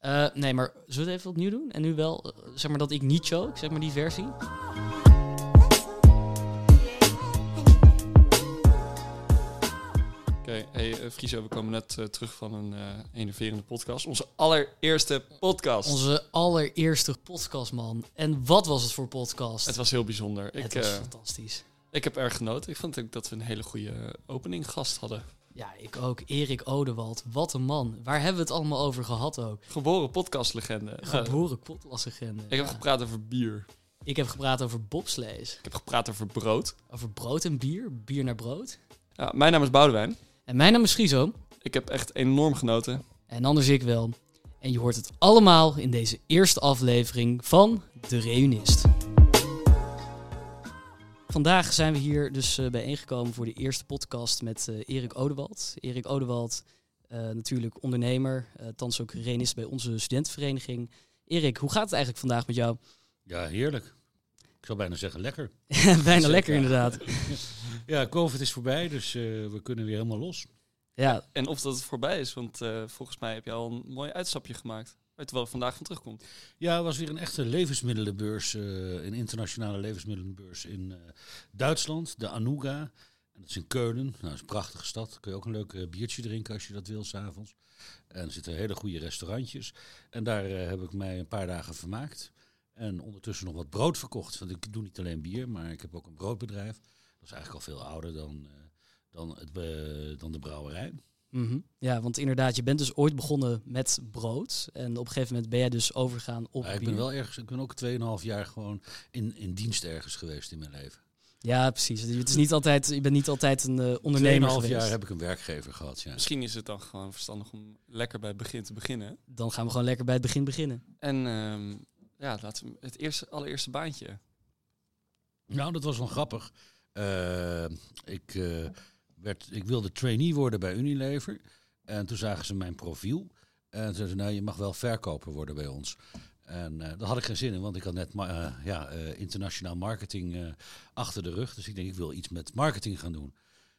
Eh, nee, maar zullen we het even opnieuw doen? En nu wel, eh, zeg maar dat ik niet choke, zeg maar die versie. Oké, hey uh, Friso, we komen net uh, terug van een uh, enerverende podcast. Onze allereerste podcast. Onze allereerste podcast, man. En wat was het voor podcast? Het was heel bijzonder. Het ik, was fantastisch. Ik heb erg genoten. Ik vond ook dat we een hele goede opening gast hadden. Ja, ik ook. Erik Odewald. Wat een man. Waar hebben we het allemaal over gehad ook? Geboren podcastlegende. Geboren podcastlegende. Ik heb gepraat over bier. Ik heb gepraat over bobslees. Ik heb gepraat over brood. Over brood en bier. Bier naar brood. Ja, mijn naam is Boudewijn. En mijn naam is Gizo. Ik heb echt enorm genoten. En anders ik wel. En je hoort het allemaal in deze eerste aflevering van De Reunist. Vandaag zijn we hier dus uh, bijeengekomen voor de eerste podcast met uh, Erik Odewald. Erik Odewald, uh, natuurlijk ondernemer, thans ook reunist bij onze studentenvereniging. Erik, hoe gaat het eigenlijk vandaag met jou? Ja, heerlijk. Ik zou bijna zeggen lekker. bijna lekker inderdaad. ja, COVID is voorbij, dus we kunnen weer helemaal los. Ja. En of dat het voorbij is, want volgens mij heb je al een mooi uitstapje gemaakt. Terwijl er vandaag van terugkomt. Ja, het was weer een echte levensmiddelenbeurs, uh, een internationale levensmiddelenbeurs in uh, Duitsland, de Anuga. En dat is in Keulen. Nou, dat is een prachtige stad. Kun je ook een leuk uh, biertje drinken als je dat wil s'avonds. En er zitten hele goede restaurantjes. En daar heb ik mij een paar dagen vermaakt. En ondertussen nog wat brood verkocht. Want ik doe niet alleen bier, maar ik heb ook een broodbedrijf. Dat is eigenlijk al veel ouder dan, dan, het, dan de brouwerij. Mm -hmm. Ja, want inderdaad, je bent dus ooit begonnen met brood. En op een gegeven moment ben jij dus overgegaan op. Ja, ik ben wel ergens, ik ben ook 2,5 jaar gewoon in, in dienst ergens geweest in mijn leven. Ja, precies. Het is niet altijd, je bent niet altijd een uh, ondernemer geweest. jaar heb ik een werkgever gehad, ja. Misschien is het dan gewoon verstandig om lekker bij het begin te beginnen. Dan gaan we gewoon lekker bij het begin beginnen. En um, ja, laten we het eerste, allereerste baantje. Nou, dat was wel grappig. Uh, ik... Ik wilde trainee worden bij Unilever. En toen zagen ze mijn profiel. En zeiden ze, nou, je mag wel verkoper worden bij ons. En uh, daar had ik geen zin in, want ik had net uh, ja, uh, internationaal marketing achter de rug. Dus ik denk, ik wil iets met marketing gaan doen.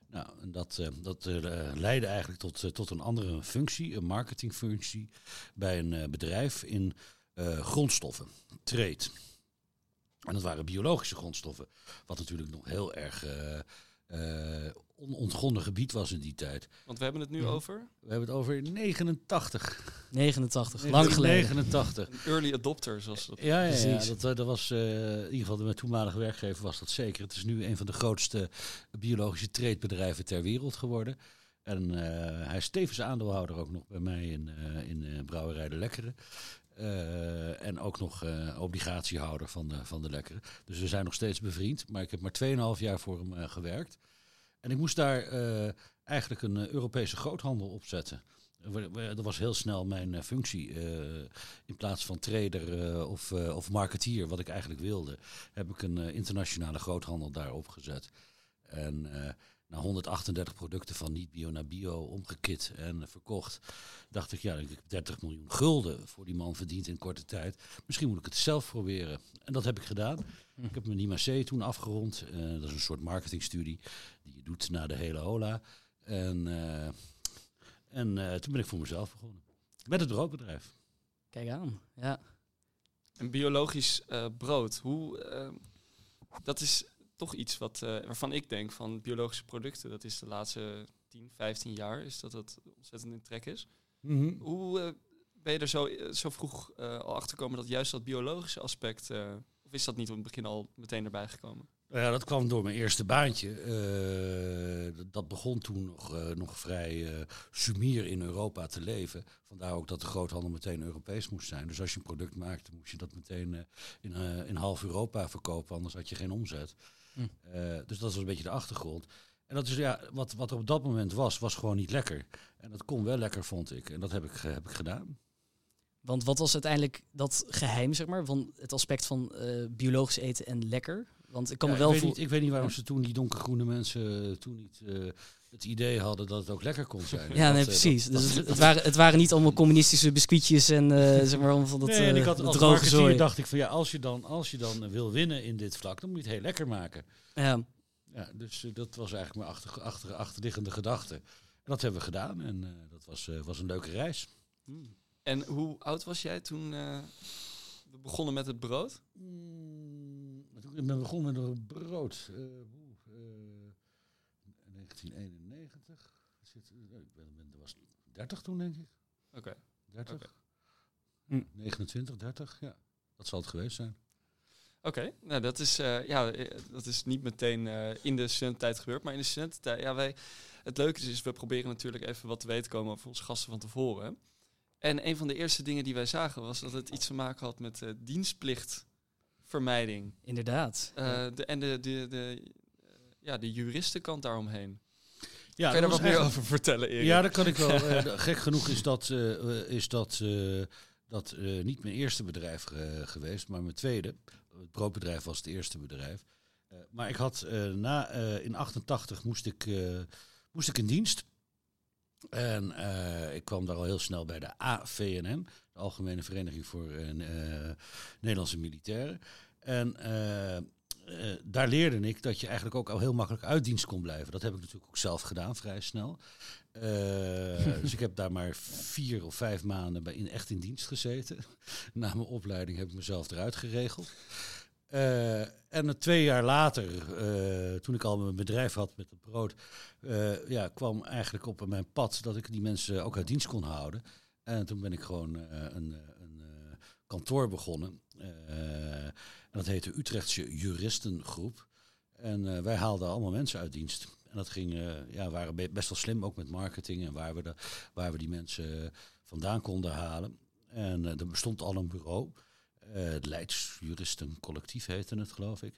Nou, en dat, dat leidde eigenlijk tot, tot een andere functie, een marketingfunctie bij een bedrijf in grondstoffen, trade. En dat waren biologische grondstoffen, wat natuurlijk nog heel erg onontgonnen gebied was in die tijd. Want we hebben het nu over? We hebben het over 89. 89, lang geleden. 89. Een early adopter, zoals dat. Ja, ja, ja dat, dat was uh, in ieder geval de mijn toenmalige werkgever was dat zeker. Het is nu een van de grootste biologische treedbedrijven ter wereld geworden. En uh, hij is tevens aandeelhouder ook nog bij mij in, uh, in Brouwerij de Lekkere. Uh, en ook nog uh, obligatiehouder van de, van de Lekkere. Dus we zijn nog steeds bevriend. Maar ik heb maar 2,5 jaar voor hem uh, gewerkt. En ik moest daar uh, eigenlijk een uh, Europese groothandel opzetten. Dat was heel snel mijn uh, functie. in plaats van trader of, of marketeer, wat ik eigenlijk wilde, heb ik een internationale groothandel daar opgezet. En na 138 producten van niet-bio naar bio omgekit en verkocht, dacht ik, ja, ik heb 30 miljoen gulden voor die man verdiend in korte tijd. Misschien moet ik het zelf proberen. En dat heb ik gedaan. Ik heb mijn IMAC toen afgerond. Uh, dat is een soort marketingstudie die je doet na de hele HOLA. En, uh, en uh, toen ben ik voor mezelf begonnen. Met het broodbedrijf. Kijk aan, ja. En biologisch brood, hoe, dat is toch iets wat, waarvan ik denk van biologische producten, dat is de laatste 10, 15 jaar, is dat dat ontzettend in trek is. Mm -hmm. Hoe ben je er zo, zo vroeg al achter gekomen dat juist dat biologische aspect of is dat niet op het begin al meteen erbij gekomen? Ja, dat kwam door mijn eerste baantje. Uh, dat begon toen nog, uh, nog vrij uh, sumier in Europa te leven. Vandaar ook dat de groothandel meteen Europees moest zijn. Dus als je een product maakte, moest je dat meteen in, in half Europa verkopen, anders had je geen omzet. Hm. dus dat was een beetje de achtergrond. En dat is ja, wat, wat er op dat moment was, was gewoon niet lekker. En dat kon wel lekker, vond ik. En dat heb ik, heb ik gedaan. Want wat was uiteindelijk dat geheim, zeg maar, van het aspect van uh, biologisch eten en lekker? Want ik kan ja, me wel ik weet, niet, ik weet niet waarom ze toen die donkergroene mensen toen niet uh, het idee hadden dat het ook lekker kon zijn. Ja, dat, nee, precies. Dat, dus dat, het, waren, het waren niet allemaal communistische biscuitjes en uh, zeg maar van dat, nee, en ik had, als droge zooi. dacht ik van ja, als je dan, als je dan wil winnen in dit vlak, dan moet je het heel lekker maken. Ja. Ja, dus dat was eigenlijk mijn achter, achter, achterliggende gedachte. En dat hebben we gedaan en dat was, was een leuke reis. Hmm. En hoe oud was jij toen eh, we begonnen met het brood? Mm, ik ben begonnen met een brood. Uh, uh, 1991. Zit, ik ben, ben, was 30 toen, denk ik. Oké. Okay. 30. Okay. Hm. 29, 30, ja. Dat zal het geweest zijn. Oké, nou dat is, uh, ja, dat is niet meteen uh, in de studententijd gebeurd, maar in de studententijd, ja, wij, het leuke is, is, we proberen natuurlijk even wat te weten te komen over onze gasten van tevoren. En een van de eerste dingen die wij zagen was dat het iets te maken had met uh, dienstplichtvermijding. Inderdaad. de, en de, de, de, ja, de juristenkant daaromheen. Ja, kan je daar wat meer over vertellen, Erik? Ja, dat kan ik wel. gek genoeg is dat, is dat, dat niet mijn eerste bedrijf geweest, maar mijn tweede het broodbedrijf was het eerste bedrijf. Uh, maar ik had uh, na, uh, in 88 moest ik, moest ik in dienst. En ik kwam daar al heel snel bij de AVNM, de Algemene Vereniging voor Nederlandse Militairen. En daar leerde ik dat je eigenlijk ook al heel makkelijk uit dienst kon blijven. Dat heb ik natuurlijk ook zelf gedaan, vrij snel. dus ik heb daar maar vier of vijf maanden bij in, echt in dienst gezeten. Na mijn opleiding heb ik mezelf eruit geregeld. Uh, en twee jaar later, uh, toen ik al mijn bedrijf had met het brood, uh, ja, kwam eigenlijk op mijn pad dat ik die mensen ook uit dienst kon houden. En toen ben ik gewoon een, een kantoor begonnen. en dat heette Utrechtse Juristengroep. En wij haalden allemaal mensen uit dienst. En dat ging, ja, waren best wel slim, ook met marketing en waar we, de, waar we die mensen vandaan konden halen. En er bestond al een bureau. Uh, het Leids Juristencollectief heette het, geloof ik.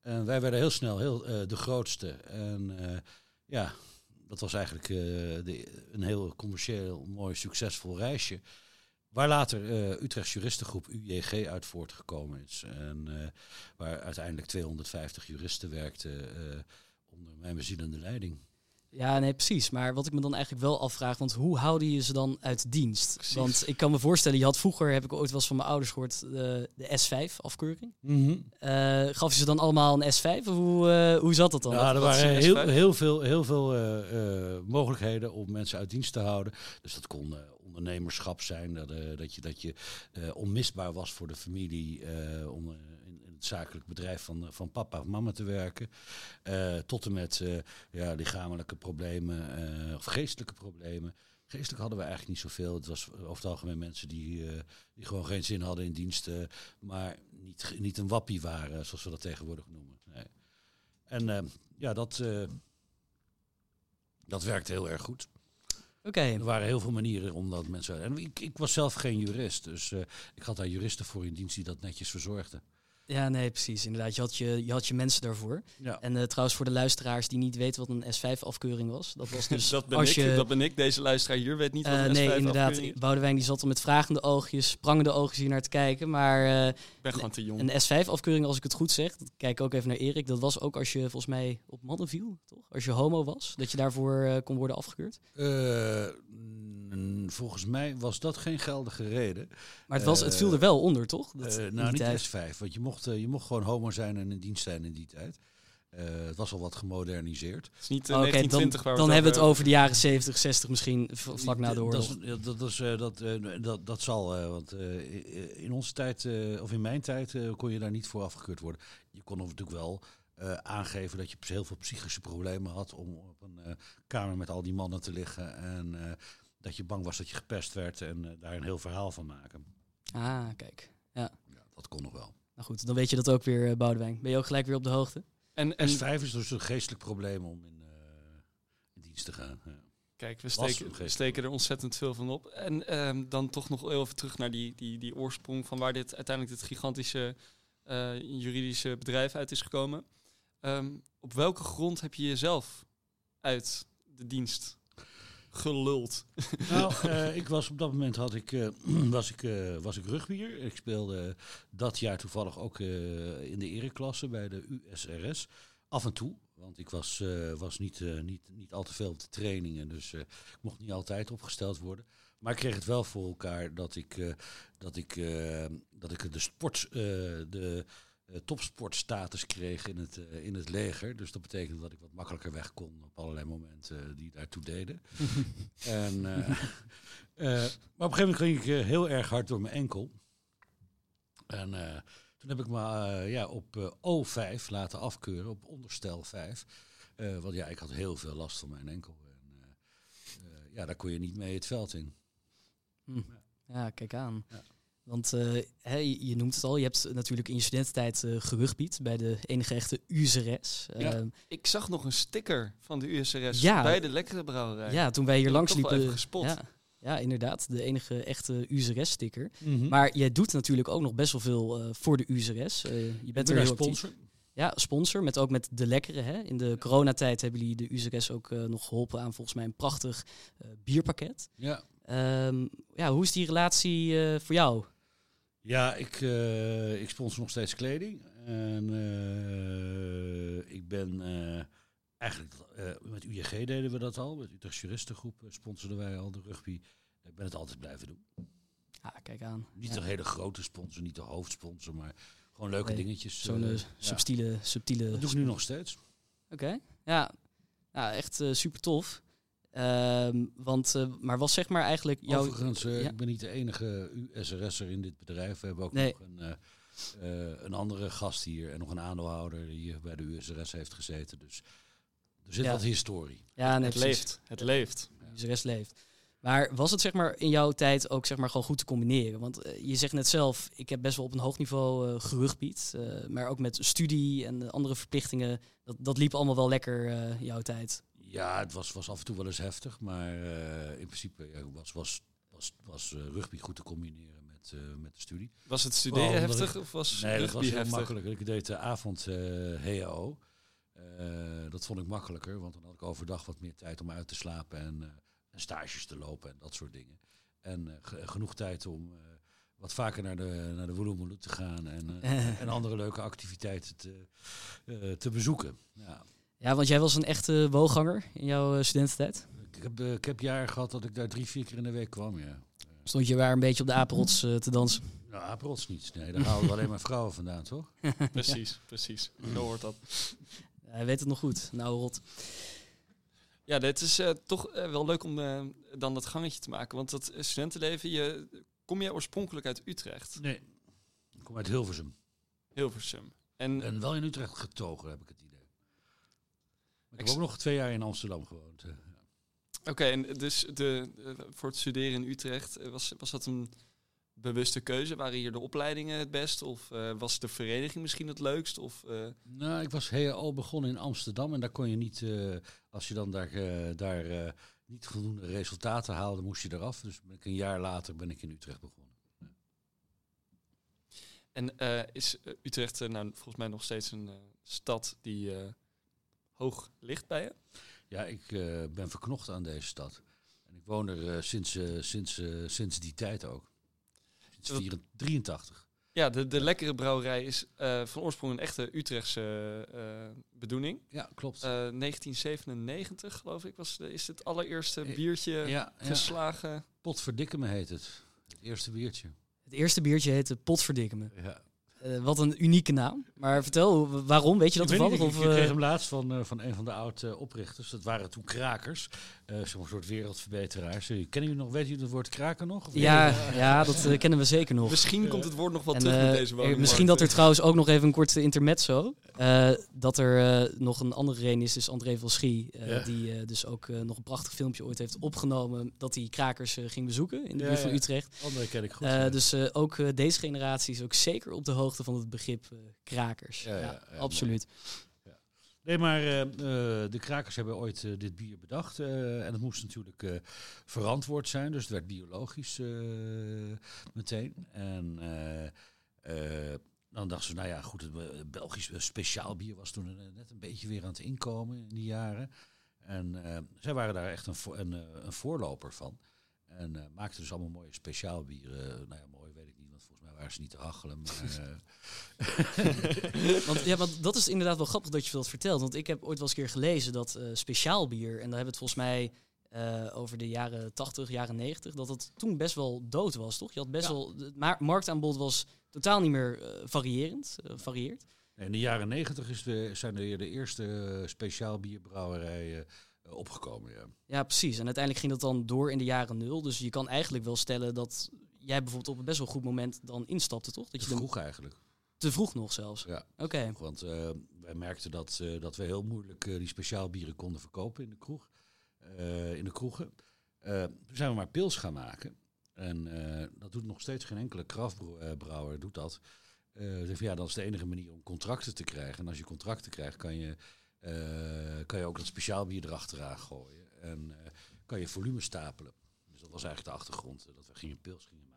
En wij werden heel snel heel, uh, de grootste. En uh, ja, dat was eigenlijk de, een heel commercieel, mooi, succesvol reisje. Waar later Utrechts Juristengroep UJG uit voortgekomen is. En waar uiteindelijk 250 juristen werkten onder mijn bezielende leiding. Ja, nee, precies. Maar wat ik me dan eigenlijk wel afvraag, want hoe houden je ze dan uit dienst? Want ik kan me voorstellen, je had vroeger, heb ik ooit wel eens van mijn ouders gehoord, de, de S5-afkeuring. Mm -hmm. uh, gaf je ze dan allemaal een S5? Of hoe, uh, hoe zat dat dan? Ja, er waren heel, heel veel, heel veel uh, mogelijkheden om mensen uit dienst te houden. Dus dat kon ondernemerschap zijn, dat, dat je, dat je onmisbaar was voor de familie om het zakelijk bedrijf van, van papa of mama te werken. Uh, tot en met uh, ja, lichamelijke problemen uh, of geestelijke problemen. Geestelijk hadden we eigenlijk niet zoveel. Het was over het algemeen mensen die, die gewoon geen zin hadden in diensten, maar niet, niet een wappie waren, zoals we dat tegenwoordig noemen. Nee. En ja, dat, dat werkte heel erg goed. Oké. Er waren heel veel manieren om dat mensen. En ik, ik was zelf geen jurist, dus ik had daar juristen voor in dienst die dat netjes verzorgden. Ja, nee, precies. Inderdaad, je had je, je, had je mensen daarvoor. Ja. En uh, trouwens, voor de luisteraars die niet weten wat een S5-afkeuring was. Dat was dus dat, ben als ik, je, dat ben ik, deze luisteraar hier, weet niet wat uh, een nee, S5-afkeuring inderdaad, is. Boudewijn die zat er met vragende oogjes, sprangende oogjes hier naar te kijken. Maar uh, ben gewoon te jong. Een S5-afkeuring, als ik het goed zeg, kijk ook even naar Erik. Dat was ook als je volgens mij op mannen viel, toch? Als je homo was, dat je daarvoor kon worden afgekeurd? Volgens mij was dat geen geldige reden. Maar het, was, het viel er wel onder, toch? Dat, nou, niet tijd. S5, want je mocht, je mocht gewoon homo zijn en in dienst zijn in die tijd. Uh, het was al wat gemoderniseerd. Het is niet uh, oh, okay, 1920 dan, waar we dan hebben we het over de jaren 70, 60 misschien, vlak na de oorlog. Dat, dat, dat, is, uh, dat, dat, dat zal, want in onze tijd, of in mijn tijd, kon je daar niet voor afgekeurd worden. Je kon natuurlijk wel aangeven dat je heel veel psychische problemen had om op een kamer met al die mannen te liggen. En dat je bang was dat je gepest werd en daar een heel verhaal van maken. Ah, kijk. Ja. ja dat kon nog wel. Nou goed, dan weet je dat ook weer, uh, Boudewijn. Ben je ook gelijk weer op de hoogte? En, en S5 is dus een geestelijk probleem om in, uh, in dienst te gaan. Ja. Kijk, we steken, steken, er ontzettend veel van op. En um, dan toch nog even terug naar die, die, die oorsprong van waar dit uiteindelijk dit gigantische uh, juridische bedrijf uit is gekomen. Um, op welke grond heb je jezelf uit de dienst geluld? Nou, uh, ik was op dat moment had ik, uh, was ik, uh, was ik rugbier. Ik speelde dat jaar toevallig ook in de ereklasse bij de USRS. Af en toe, want ik was, was niet, niet, niet al te veel op de trainingen. Dus ik mocht niet altijd opgesteld worden. Maar ik kreeg het wel voor elkaar dat ik, dat ik, dat ik de sport, de, eh, topsportstatus kreeg in het, eh, in het leger. Dus dat betekende dat ik wat makkelijker weg kon op allerlei momenten die daartoe deden. en, eh, eh, maar op een gegeven moment ging ik eh, heel erg hard door mijn enkel. En eh, toen heb ik me eh, ja, op eh, O5 laten afkeuren, op onderstel 5. Eh, want ja, ik had heel veel last van mijn enkel. En, eh, eh, ja, daar kon je niet mee het veld in. Hm. Ja, kijk aan. Ja. Want eh, hè, je, noemt het al, je hebt natuurlijk in je studententijd eh gerugbied bij de enige echte USRS. Ja. Ehm, Ik zag nog een sticker van de USRS Ja. bij de lekkere brouwerij. ja, toen wij hier Dat langs liepen. gespot. Ja, ja, inderdaad, de enige echte USRS-sticker. Maar Maar jij doet natuurlijk ook nog best wel veel eh, voor de USRS. Eh, je bent ben er actief. sponsor. Ja, sponsor, met ook met de lekkere. Hè. In de coronatijd hebben jullie de USRS ook eh, nog geholpen aan volgens mij een prachtig eh, bierpakket. Ja. Ehm, ja, hoe is die relatie eh, voor jou? Ja, ik, eh, ik sponsor nog steeds kleding. En eh, ik ben eh, eigenlijk met UJG deden we dat al. Met Utrecht Juristengroep sponsorden wij al de rugby. Ik ben het altijd blijven doen. Ah, kijk aan. Niet Ja. een hele grote sponsor, niet de hoofdsponsor, maar gewoon leuke Nee, dingetjes. Zo'n ja. subtiele, subtiele... Dat doe ik nu nog steeds. Oké, ja. ja, echt eh, super tof. Ehm, want, eh, maar was zeg maar eigenlijk jouw... Overigens, eh, ja. ik ben niet de enige USRS'er in dit bedrijf. We hebben ook Nee. nog een, eh, een andere gast hier en nog een aandeelhouder die hier bij de USRS heeft gezeten. Dus er zit Ja. wat historie. Ja, nee, het precies. leeft. Het leeft. De rest leeft. Maar was het zeg maar in jouw tijd ook zeg maar gewoon goed te combineren? Want je zegt net zelf, ik heb best wel op een hoog niveau uh, gerugbied. eh, maar ook met studie en andere verplichtingen. Dat, dat liep allemaal wel lekker eh jouw tijd. Ja, het was, was af en toe wel eens heftig, maar eh, in principe ja, was, was, was, was eh, rugby goed te combineren met, eh, met de studie. Was het studeren Oh, heftig of was Nee, dat was heel heftig? makkelijk. Ik deed de avond HAO. Eh, dat vond ik makkelijker, want dan had ik overdag wat meer tijd om uit te slapen en, en stages te lopen en dat soort dingen. En ge- genoeg tijd om wat vaker naar de, naar de te gaan en, en andere leuke activiteiten te, te bezoeken. Ja. Ja, want jij was een echte woonganger in jouw eh, studententijd. Ik, heb, eh, ik heb jaren gehad dat ik daar drie, vier keer in de week kwam, ja. Stond je waar een beetje op de apenrots eh, te dansen. Nou, aprots niet. Nee, daar halen we alleen maar vrouwen vandaan, toch? Precies, precies. Zo hoort dat. Hij weet het nog goed, nou rot. Ja, dit is eh, toch wel leuk om dan dat gangetje te maken. Want dat studentenleven, je, kom jij oorspronkelijk uit Utrecht? Nee. Ik kom uit Hilversum. Hilversum. En, En wel in Utrecht getogen, heb ik het idee. Ik heb ook nog twee jaar in Amsterdam gewoond. eh. Oké, en dus de, eh, voor het studeren in Utrecht, eh, was, was dat een bewuste keuze? Waren hier de opleidingen het best? Of was de vereniging misschien het leukst? Of, Nou, ik was heel begonnen in Amsterdam en daar kon je niet, als je dan daar, daar niet voldoende resultaten haalde, moest je eraf. Dus ben ik een jaar later ben ik in Utrecht begonnen. en is Utrecht nou volgens mij nog steeds een stad die hoog ligt bij je? Ja, ik eh, ben verknocht aan deze stad. En ik woon er eh, sinds, eh, sinds, eh, sinds die tijd ook. Sinds Wat- 83. Ja, de, de lekkere brouwerij is eh, van oorsprong een echte Utrechtse eh, bedoeling. Ja, klopt. Eh, 1997 geloof ik was de, is het allereerste biertje ja, ja, geslagen. potverdikke me heet het. Het eerste biertje. Het eerste biertje heette Potverdikke me. Ja. Eh, wat een unieke naam. Maar vertel, waarom? Weet je dat ik toevallig? niet, Of, ik, ik kreeg eh, hem laatst van, eh, van een van de oud-oprichters. dat waren toen krakers. eh Zo'n soort wereldverbeteraars. Kennen jullie nog, weet jullie het woord kraken nog? Of ja, ja, dat kennen we zeker nog. Misschien komt het woord nog wel En, terug met deze woningmarkt. misschien dat er trouwens ook nog even een korte intermezzo. eh dat er eh, nog een andere reden is, is André van Schie. eh, Ja. Die eh, dus ook nog een prachtig filmpje ooit heeft opgenomen. Dat hij krakers ging bezoeken in de Ja, buurt van ja. Utrecht. Andere ken ik goed. Eh, ja. dus eh, ook deze generatie is ook zeker op de hoogte van het begrip eh, krakers. Ja, Ja, absoluut. Nee, maar eh, eh, de krakers hebben ooit dit bier bedacht. en het moest natuurlijk verantwoord zijn. Dus het werd biologisch meteen. En dan dachten ze, nou ja, goed, het Belgisch speciaal bier was toen net een beetje weer aan het inkomen in die jaren. En zij waren daar echt een, vo- een, een voorloper van. En maakten dus allemaal mooie speciaal bieren. nou ja, mooi ik niet, ze te hachelen. Maar, eh, Want, ja, want dat is inderdaad wel grappig dat je dat vertelt. Want ik heb ooit wel eens een keer gelezen dat eh, speciaal bier, en daar hebben we het volgens mij eh, over de jaren 80, jaren 90, dat het toen best wel dood was, toch? Je had best Ja. wel, het ma- marktaanbod was totaal niet meer variërend, varieert. In de jaren negentig is de, zijn er de eerste speciaal bierbrouwerijen opgekomen. Ja. Ja, precies. En uiteindelijk ging dat dan door in de jaren nul. Dus je kan eigenlijk wel stellen dat jij bijvoorbeeld op een best wel goed moment dan instapte, toch? Dat Te je dan vroeg eigenlijk. te vroeg nog zelfs. Ja. Oké. Want eh, wij merkten dat, eh, dat we heel moeilijk eh, die speciaalbieren konden verkopen in de kroeg. in de kroegen. Toen zijn we maar pils gaan maken. En dat doet nog steeds geen enkele kraftbrouwer doet dat. Van, ja, dat is de enige manier om contracten te krijgen. En als je contracten krijgt, kan je, kan je ook dat speciaalbier erachteraan gooien. En kan je volume stapelen. Dus dat was eigenlijk de achtergrond, dat we gingen pils gingen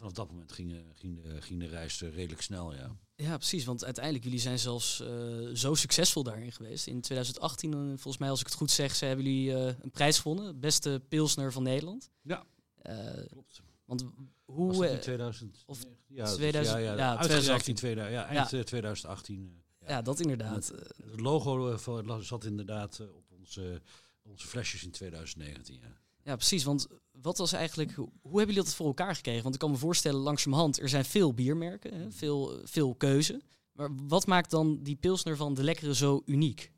vanaf dat moment ging, eh, ging, de, ging de reis eh, redelijk snel, ja. Ja, precies. Want uiteindelijk, jullie zijn zelfs eh, zo succesvol daarin geweest. In 2018, eh, volgens mij, als ik het goed zeg, ze hebben jullie eh, een prijs gewonnen. Beste pilsner van Nederland. Ja. Eh, Klopt. want Was hoe... dat in eh, 2000? of ja, dat is- 2000 ja, ja, ja, uitgereikt 2018. in 2000, ja, eind eh, 2018. eh, ja, dat inderdaad. Eh, Het logo zat inderdaad op onze, onze flesjes in 2019. Ja. Ja, precies. Want wat was eigenlijk, hoe hebben jullie dat voor elkaar gekregen? Want ik kan me voorstellen, langzamerhand, er zijn veel biermerken, veel, veel keuze. Maar wat maakt dan die pilsner van de lekkere zo uniek?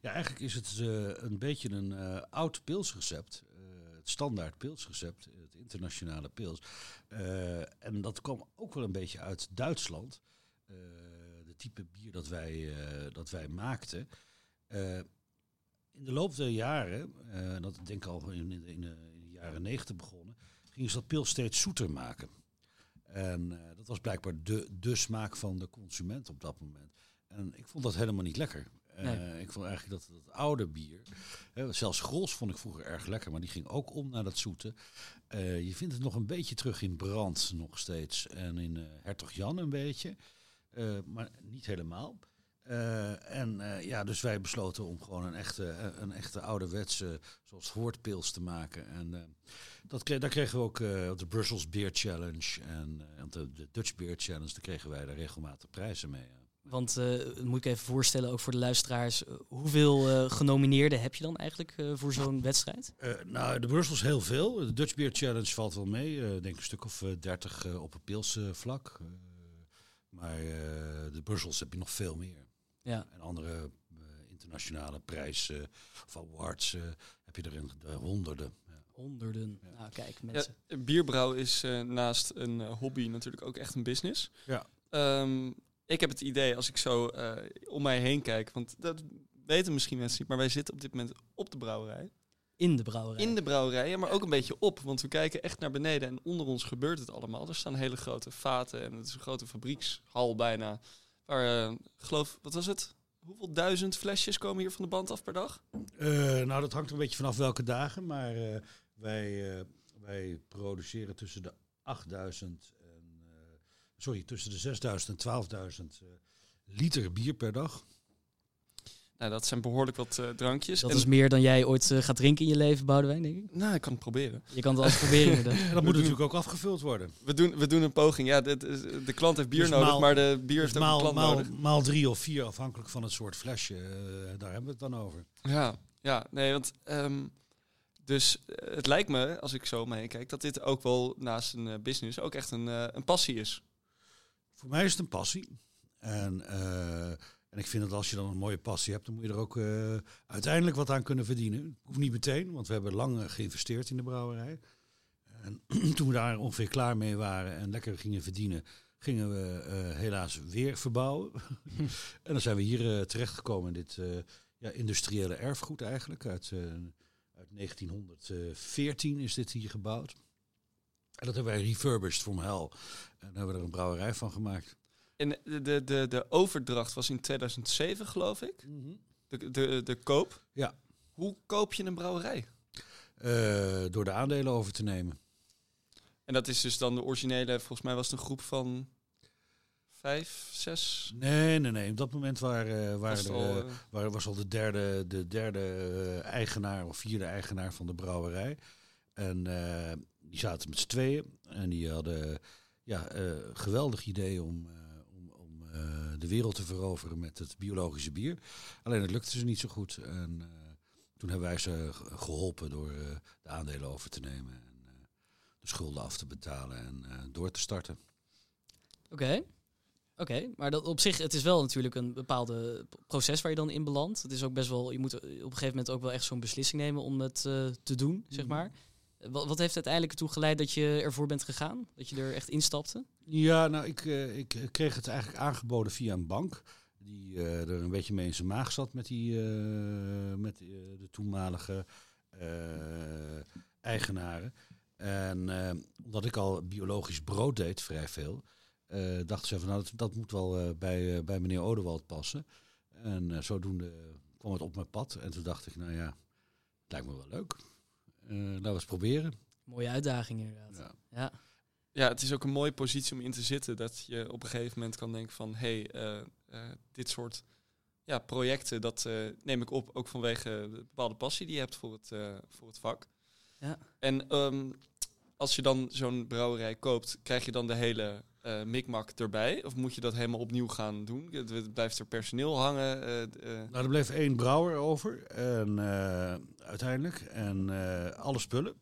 ja, eigenlijk is het eh, een beetje een eh, oud pilsrecept. eh, het standaard pilsrecept, het internationale pils. En dat kwam ook wel een beetje uit Duitsland. De type bier dat wij, dat wij maakten. In de loop der jaren, eh, dat denk ik al in, in, de- in jaren negentig begonnen, gingen ze dat pils steeds zoeter maken. En eh, dat was blijkbaar de, de smaak van de consument op dat moment. En ik vond dat helemaal niet lekker. Eh. Ik vond eigenlijk dat dat oude bier, hè, zelfs Grols vond ik vroeger erg lekker, maar die ging ook om naar dat zoete. Je vindt het nog een beetje terug in Brand nog steeds en in Hertog Jan een beetje, maar niet helemaal. Eh, en eh, ja, dus wij besloten om gewoon een echte, eh, een echte ouderwetse, zoals Hoortpils te maken. En dat kreeg, daar kregen we ook de Brussels Beer Challenge en de, de Dutch Beer Challenge. Daar kregen wij daar regelmatig prijzen mee. Want moet ik even voorstellen, ook voor de luisteraars, hoeveel genomineerden heb je dan eigenlijk voor zo'n wedstrijd? Nou, de Brussels heel veel. De Dutch Beer Challenge valt wel mee. Ik denk een stuk of dertig op het pilsvlak. vlak. Maar de Brussels heb je nog veel meer. Ja. En andere eh, internationale prijzen of awards eh, heb je er in de honderden. Ja. Honderden. Ja. Nou, kijk, Ja, mensen. bierbrouw is eh, naast een eh, hobby natuurlijk ook echt een business. Ja. Ehm, ik heb het idee, als ik zo eh, om mij heen kijk, want dat weten misschien mensen niet, maar wij zitten op dit moment op de brouwerij. In de brouwerij. In de brouwerij, maar ook een beetje op, want we kijken echt naar beneden en onder ons gebeurt het allemaal. Er staan hele grote vaten en het is een grote fabriekshal bijna. Waar, eh, geloof, wat was het? Hoeveel duizend flesjes komen hier van de band af per dag? Eh, nou, dat hangt een beetje vanaf welke dagen. Maar eh, wij, wij produceren tussen de 8000 en... sorry, tussen de 6000 en 12.000 eh, liter bier per dag. Nou, dat zijn behoorlijk wat eh, drankjes. Dat En- is meer dan jij ooit eh, gaat drinken in je leven, Boudewijn, denk ik. Nou, ik kan het proberen. Je kan het altijd proberen. En dat moet natuurlijk ook afgevuld worden. We doen, we doen een poging. Ja, dit is- de klant heeft bier Dus nodig, maal- maar de bier Dus heeft ook een maal, klant maal, nodig. maal drie of vier, afhankelijk van het soort flesje. eh, daar hebben we het dan over. Ja, ja, nee, want ehm, dus het lijkt me, als ik zo om me heen kijk, dat dit ook wel naast een business ook echt een, een passie is. Voor mij is het een passie. En, eh, en ik vind dat als je dan een mooie passie hebt, dan moet je er ook eh, uiteindelijk wat aan kunnen verdienen. Hoeft niet meteen, want we hebben lang eh, geïnvesteerd in de brouwerij. En toen we daar ongeveer klaar mee waren en lekker gingen verdienen, gingen we eh, helaas weer verbouwen. en dan zijn we hier eh, terechtgekomen in dit ja, industriële erfgoed eigenlijk. Uit, uit 1914 is dit hier gebouwd. En dat hebben wij refurbished from hell. En daar hebben we er een brouwerij van gemaakt. En de, de, de, de overdracht was in 2007, geloof ik. De, de, de koop. Ja. Hoe koop je een brouwerij? Eh, door de aandelen over te nemen. En dat is dus dan de originele, volgens mij was het een groep van vijf, zes. Nee, nee, nee. Op dat moment waren, eh, Was waren het er, al, eh, waar, was al de derde, de derde eigenaar of vierde eigenaar van de brouwerij. En die zaten met z'n tweeën. En die hadden ja, geweldig idee om, de wereld te veroveren met het biologische bier. Alleen het lukte ze niet zo goed. En eh, toen hebben wij ze ge- geholpen door eh, de aandelen over te nemen. En eh, de schulden af te betalen en eh, door te starten. Oké. Oké, maar dat op zich, het is wel natuurlijk een bepaalde proces waar je dan in belandt. Het is ook best wel, je moet op een gegeven moment ook wel echt zo'n beslissing nemen om het eh, te doen, zeg Mhm. maar. Eh, Wat, wat heeft uiteindelijk ertoe geleid dat je ervoor bent gegaan? Dat je er echt instapte? Ja, nou, ik, eh, ik kreeg het eigenlijk aangeboden via een bank. Die eh, er een beetje mee in zijn maag zat met, die, eh, met eh, de toenmalige eh, eigenaren. En eh, omdat ik al biologisch brood deed, vrij veel, eh dachten ze van nou, dat, dat moet wel eh, bij, eh, bij meneer Odewald passen. En eh, zodoende kwam het op mijn pad. En toen dacht ik, nou ja, het lijkt me wel leuk. Eh laten we eens proberen. Mooie uitdaging inderdaad. Ja. Ja. Ja, het is ook een mooie positie om in te zitten. Dat je op een gegeven moment kan denken van... hé, hey, eh, eh, dit soort ja, projecten, dat eh, neem ik op... ook vanwege de bepaalde passie die je hebt voor het, eh, voor het vak. Ja. En ehm, als je dan zo'n brouwerij koopt... krijg je dan de hele eh mikmak erbij? Of moet je dat helemaal opnieuw gaan doen? Het- Blijft er personeel hangen? eh, eh, Nou, er bleef één brouwer over. En, eh, uiteindelijk. En eh, alle spullen.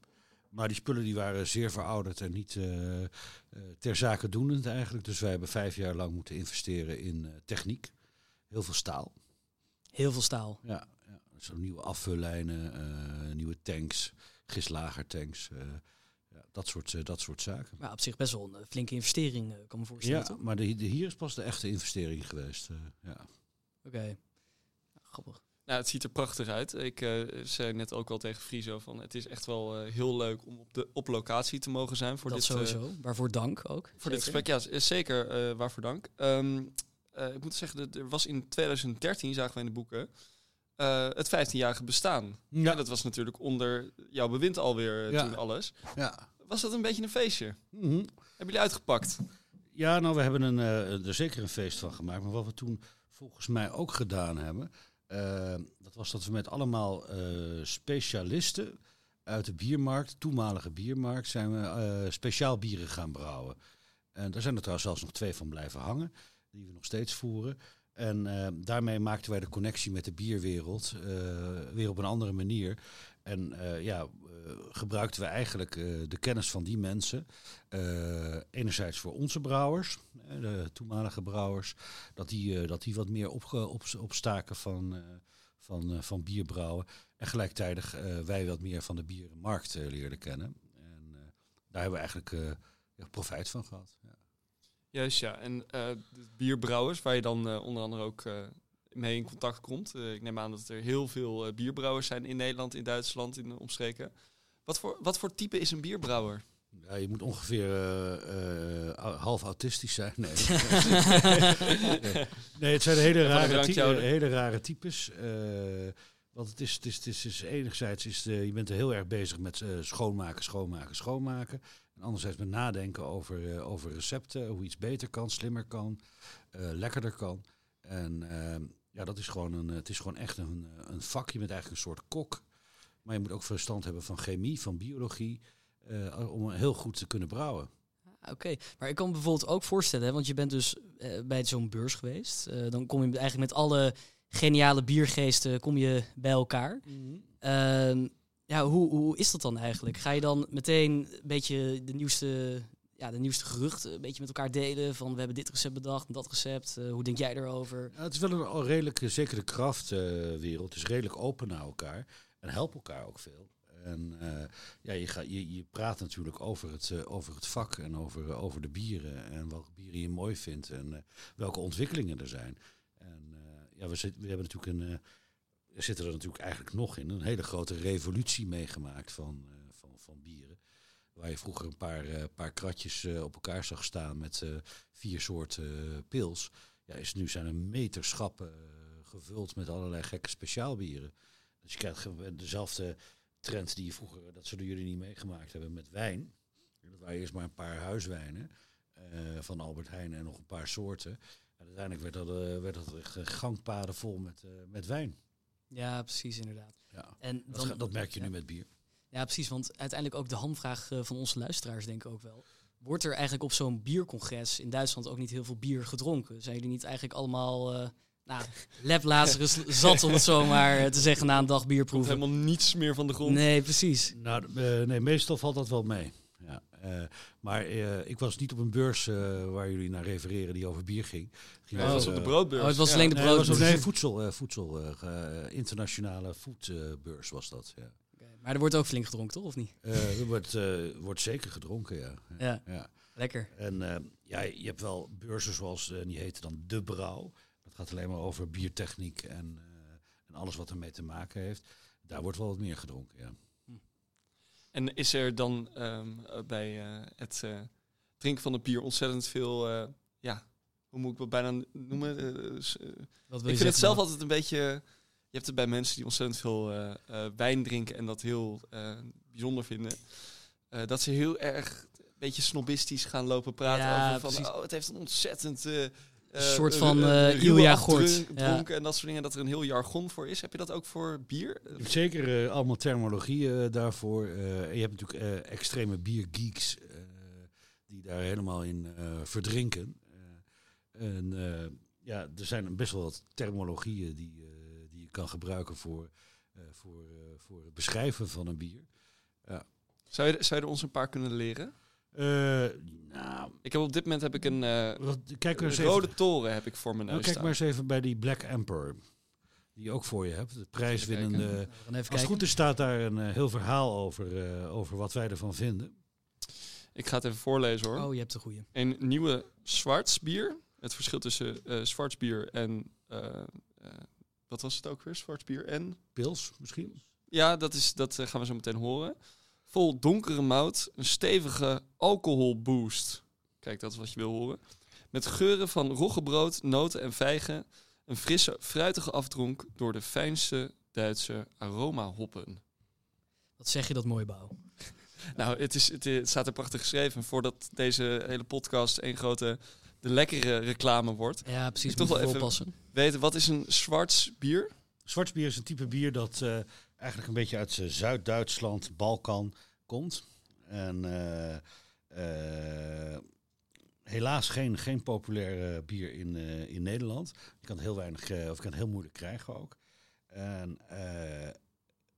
Maar die spullen die waren zeer verouderd en niet eh, eh, ter zake doenend eigenlijk. Dus wij hebben vijf jaar lang moeten investeren in eh, techniek. Heel veel staal. Heel veel staal. Ja, ja. Zo nieuwe afvullijnen, nieuwe tanks, gislagertanks. ja, dat, soort, dat soort zaken. Maar op zich best wel een flinke investering, kan me voorstellen, Ja, toch? maar de, de, hier is pas de echte investering geweest. ja. Oké. Grappig. Nou, het ziet er prachtig uit. Ik eh, zei net ook al tegen Friso van het is echt wel eh, heel leuk om op, de, op locatie te mogen zijn voor dat dit, eh, sowieso. Waarvoor dank ook. voor dit gesprek. Ja, zeker. eh, waarvoor dank. Ehm, eh, ik moet zeggen, er was in 2013, zagen we in de boeken, eh, het 15-jarige bestaan. Ja. dat was natuurlijk onder jouw bewind alweer Ja. toen alles. ja. Was dat een beetje een feestje? Mhm. Hebben jullie uitgepakt? Ja, nou, we hebben een, eh, er zeker een feest van gemaakt. Maar wat we toen volgens mij ook gedaan hebben, dat was dat we met allemaal eh, specialisten uit de biermarkt, toenmalige biermarkt, zijn we eh, speciaal bieren gaan brouwen. En daar zijn er trouwens zelfs nog twee van blijven hangen, die we nog steeds voeren. En eh, daarmee maakten wij de connectie met de bierwereld eh, weer op een andere manier. En ja, gebruikten we eigenlijk eh, de kennis van die mensen. eh, enerzijds voor onze brouwers, eh, de toenmalige brouwers, dat die, eh, dat die wat meer opge, op, opstaken van, eh, van, eh, van bierbrouwen. En gelijktijdig eh, wij wat meer van de bierenmarkt eh, leerden kennen. En eh, daar hebben we eigenlijk eh, profijt van gehad. Ja. Juist, ja. En eh, bierbrouwers, waar je dan eh, onder andere ook eh, mee in contact komt. Eh, ik neem aan dat er heel veel eh, bierbrouwers zijn in Nederland, in Duitsland, in de omstreken. Wat voor, wat voor type is een bierbrouwer? Ja, je moet ongeveer eh, eh, half autistisch zijn. Nee, nee het zijn hele rare, ty- hele rare types. eh, want het is, het is, het is, enerzijds is de, je bent er heel erg bezig met schoonmaken, schoonmaken, schoonmaken. En anderzijds met nadenken over, over recepten, hoe iets beter kan, slimmer kan, lekkerder kan. En ehm, ja, dat is gewoon een, het is gewoon echt een, een vak. Je bent eigenlijk een soort kok. Maar je moet ook verstand hebben van chemie, van biologie, eh, om heel goed te kunnen brouwen. Ah, Oké, maar ik kan me bijvoorbeeld ook voorstellen, hè, want je bent dus eh, bij zo'n beurs geweest. Eh, dan kom je eigenlijk met alle geniale biergeesten kom je bij elkaar. Ehm, ja, hoe, hoe is dat dan eigenlijk? Ga je dan meteen een beetje de nieuwste, ja, de nieuwste geruchten een beetje met elkaar delen? Van we hebben dit recept bedacht dat recept. Hoe denk jij erover? Ja, het is wel een redelijk, eh, zeker de kraftwereld, is redelijk open naar elkaar en helpt elkaar ook veel. En eh, ja, je, gaat je, je praat natuurlijk over het, eh, over het vak en over, eh, over de bieren en welke bieren je mooi vindt en welke ontwikkelingen er zijn. En ja, we, zit, we hebben natuurlijk een, zitten er natuurlijk eigenlijk nog in, een hele grote revolutie meegemaakt van, van, van bieren. Waar je vroeger een paar, paar kratjes op elkaar zag staan met vier soorten pils ja, is nu zijn er meterschappen gevuld met allerlei gekke speciaalbieren. Dus je krijgt dezelfde trend die je vroeger, dat zullen jullie niet meegemaakt hebben, met wijn. Dat waren eerst maar een paar huiswijnen eh, van Albert Heijn en nog een paar soorten. En uiteindelijk werd dat, eh, werd dat eh, gangpaden vol met, met wijn. Ja, precies inderdaad. Ja. En Dat, dan, dat merk je ja. nu met bier. Ja, precies. Want uiteindelijk ook de hamvraag van onze luisteraars, denk ik ook wel. Wordt er eigenlijk op zo'n biercongres in Duitsland ook niet heel veel bier gedronken? Zijn jullie niet eigenlijk allemaal nou, Lazarus zat, om het zo maar eh, te zeggen, na een dag Komt bierproeven? helemaal niets meer van de grond. Nee, precies. Nou, eh, nee, meestal valt dat wel mee. Ja. Eh, maar eh, ik was niet op een beurs eh, waar jullie naar refereren die over bier ging. Het ging over, was op de broodbeurs. Oh, het was Ja. alleen de Nee, het was nee, voedsel, eh, voedsel eh, internationale voedbeurs was dat. Ja. Oké, Maar er wordt ook flink gedronken, toch? Of niet? Eh, er wordt, eh, wordt zeker gedronken, ja. Ja, ja. lekker. En eh, ja, je hebt wel beurzen zoals, die heten dan De Brouw. Dat gaat alleen maar over biertechniek en, eh, en alles wat ermee te maken heeft. Daar wordt wel wat meer gedronken, ja. En is er dan ehm, eh, bij eh, het eh, drinken van het bier ontzettend veel, eh, ja, hoe moet ik het bijna noemen? S- Wat wil ik je vind het zelf altijd een beetje, je hebt het bij mensen die ontzettend veel eh, eh, wijn drinken en dat heel eh, bijzonder vinden. Eh, dat ze heel erg een beetje snobistisch gaan lopen praten Ja, over van, precies. oh, het heeft een ontzettend... eh, Een soort van, ruwe Ilja Gort. Ja. dronken en dat soort dingen, dat er een heel jargon voor is. Heb je dat ook voor bier? Zeker eh, allemaal terminologie eh, daarvoor. Eh, je hebt natuurlijk eh, extreme biergeeks eh, die daar helemaal in eh, verdrinken. Eh, en eh, ja, er zijn best wel wat terminologieën die, eh, die je kan gebruiken voor, eh, voor, eh, voor het beschrijven van een bier. Zou je, zou je er ons een paar kunnen leren? Eh, nou, Ik heb op dit moment heb ik een eh, wat, kijk, maar eens een even, rode toren heb ik voor mijn nou, neus kijk maar eens even bij die Black Emperor. Die je ook voor je hebt. De prijswinnende. Als het goed is staat daar een eh, heel verhaal over, eh, over wat wij ervan vinden. Ik ga het even voorlezen hoor. Oh, je hebt de goede. Een nieuwe zwartsbier. Het verschil tussen eh zwartsbier en... eh, eh, wat was het ook weer? Zwartsbier en... Pils misschien? Ja, dat, is, dat gaan we zo meteen horen. Vol donkere mout, een stevige alcoholboost. Kijk, dat is wat je wil horen. Met geuren van roggebrood, noten en vijgen. Een frisse, fruitige afdronk door de fijnste Duitse aromahoppen. Wat zeg je dat mooi, Bouw? Nou, het, is, het, het staat er prachtig geschreven. Voordat deze hele podcast een grote de lekkere reclame wordt. Ja, precies. Ik toch Moet wel even- oppassen. Weten, wat is een zwarts bier? Zwartbier is een type bier dat eh, eigenlijk een beetje uit Zuid-Duitsland, Balkan komt. En eh, eh, helaas geen, geen populair bier in, eh, in Nederland. Je kan het heel weinig, of je kan het heel moeilijk krijgen ook. En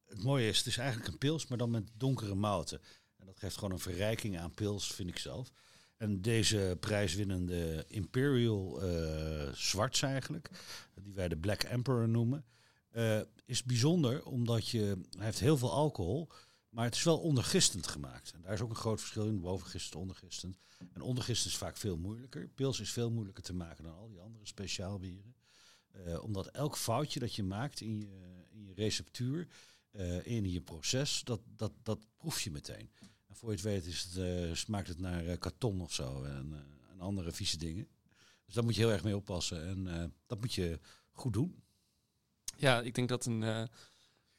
het mooie is, het is eigenlijk een pils, maar dan met donkere mouten. En dat geeft gewoon een verrijking aan pils, vind ik zelf. En deze prijswinnende Imperial eh Zwarts eigenlijk, die wij de Black Emperor noemen, eh, is bijzonder omdat je, hij heeft heel veel alcohol, maar het is wel ondergistend gemaakt. En daar is ook een groot verschil in, bovengistend, ondergistend. En ondergistend is vaak veel moeilijker. Pils is veel moeilijker te maken dan al die andere speciaalbieren. Eh, omdat elk foutje dat je maakt in je, in je receptuur, eh, in je proces, dat, dat, dat proef je meteen. En voor je het weet is het, smaakt het naar karton of zo en, en andere vieze dingen. Dus daar moet je heel erg mee oppassen en dat moet je goed doen. Ja, ik denk dat een, eh,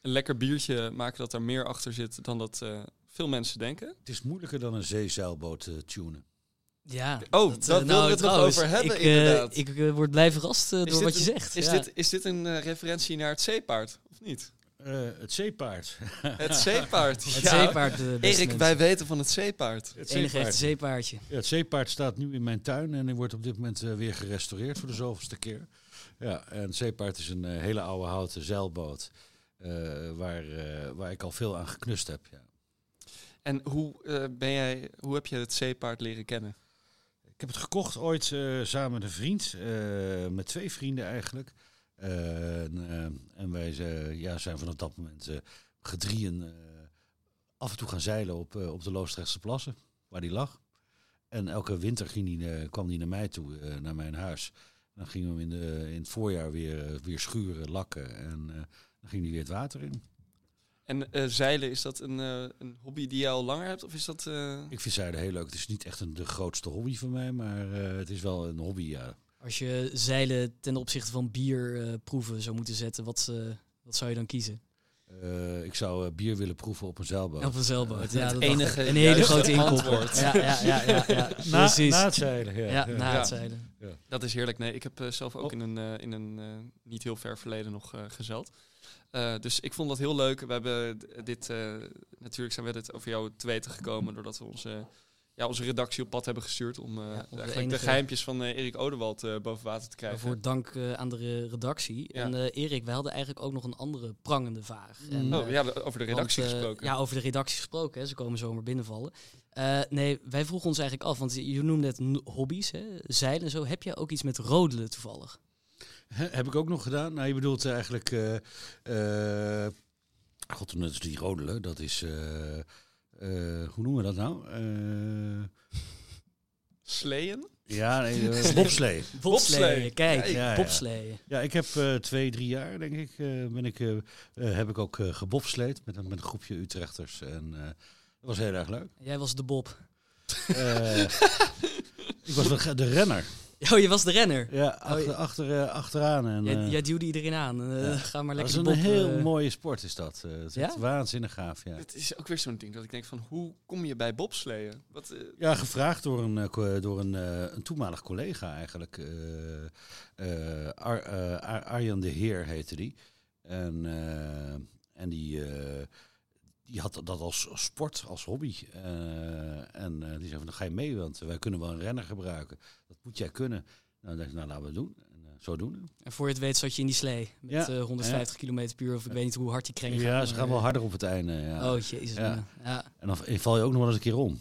een lekker biertje maken dat er meer achter zit dan dat eh, veel mensen denken. Het is moeilijker dan een zeezeilboot te tunen. Ja. Oh, daar wilden we het nog over hebben, Ik, eh, inderdaad. ik eh, word blij verrast eh, door wat je een- zegt. Is, Ja. dit, is dit een eh, referentie naar het zeepaard, of niet? Eh, het zeepaard. Het zeepaard. Het zeepaard, eh, Erik, mensen. wij weten van het zeepaard. Het enige zeepaardje. Ja, het zeepaard staat nu in mijn tuin en die wordt op dit moment eh, weer gerestaureerd voor de zoveelste keer. Ja, en zeepaard is een eh, hele oude houten zeilboot eh, waar, eh, waar ik al veel aan geknust heb. Ja. En hoe, eh, ben jij, hoe heb je het zeepaard leren kennen? Ik heb het gekocht ooit eh, samen met een vriend, eh, met twee vrienden eigenlijk. Eh, en, en wij ja, zijn vanaf dat moment eh gedrieën eh, af en toe gaan zeilen op, eh, op de Loosdrechtse plassen, waar die lag. En elke winter ging die, eh, kwam die naar mij toe, eh, naar mijn huis. Dan gingen we hem in, de, in het voorjaar weer, eh, weer schuren, lakken en eh, dan ging die weer het water in. En eh, zeilen, is dat een, eh, een hobby die je al langer hebt? Of is dat... eh, Ik vind zeilen heel leuk. Het is niet echt een, de grootste hobby van mij, maar eh, het is wel een hobby, ja. Als je zeilen ten opzichte van bier eh, proeven zou moeten zetten, wat, eh, wat zou je dan kiezen? Eh, ik zou eh, bier willen proeven op een zeilboot. Op een zeilboot. Ja, Het dat enige. Een hele grote antwoord. Ja, ja, ja, ja, ja. Na, precies. na het zeilen, ja. ja, na Ja. het zeilen. Dat is heerlijk. Nee, ik heb eh, zelf ook Oh. in een, in een niet heel ver verleden nog gezeld. Eh, dus ik vond dat heel leuk. We hebben dit, eh, natuurlijk zijn we dit over jou te weten gekomen doordat we onze, ja, onze redactie op pad hebben gestuurd om eh, eigenlijk de geheimpjes van eh, Erik Odewald eh, boven water te krijgen. Voor dank eh, aan de re- redactie. Ja. En eh, Erik, wij hadden eigenlijk ook nog een andere prangende vraag. En, Oh ja, over de redactie want, gesproken. Ja, over de redactie gesproken. Hè. Ze komen zomaar binnenvallen. Eh, nee, wij vroegen ons eigenlijk af, want je noemde het hobby's, hè? zeilen en zo. Heb jij ook iets met rodelen toevallig? Hè, heb ik ook nog gedaan. Nou, je bedoelt eigenlijk... eh eh, God, dat is die rodelen. Dat is... eh, hoe noemen we dat nou? Eh, Sleeën? ja, nee, eh, bobslee. Bobsleeën, kijk, Ja, ja, ja. ik heb eh, twee, drie jaar, denk ik, eh, ben ik, heb ik ook eh gebobsleed met, een- met een groepje Utrechters. En eh, dat was heel erg leuk. Jij was de Bob. Eh, ik was de, de renner. Oh, je was de renner. Ja, Oh, achter, achter, eh, achteraan. En, Jij, eh, jij duwde iedereen aan. Eh, ja. Ga maar dat lekker is de een Bob. heel mooie sport, is dat. Eh, het is waanzinnig gaaf, ja. Het is ook weer zo'n ding dat ik denk van, hoe kom je bij bobsleeën? Wat, eh, Ja, gevraagd door een, door een, eh, een toenmalig collega eigenlijk. eh, eh, Ar- Ar- Arjan de Heer heette die. En, eh, en die, eh, die had dat als sport, als hobby. Eh, en eh, die zei van, dan ga je mee, want wij kunnen wel een renner gebruiken. Dat moet jij kunnen. Nou, dan dacht ik, nou, laten we het doen. En, eh, zo doen. En voor je het weet zat je in die slee. Met Ja. eh, 150 km per uur. Of ik weet niet hoe hard die krengen Ja, ze gaan wel eh, harder op het einde. Ja. Oh, jezus. Ja. En dan val je ook nog wel eens een keer om.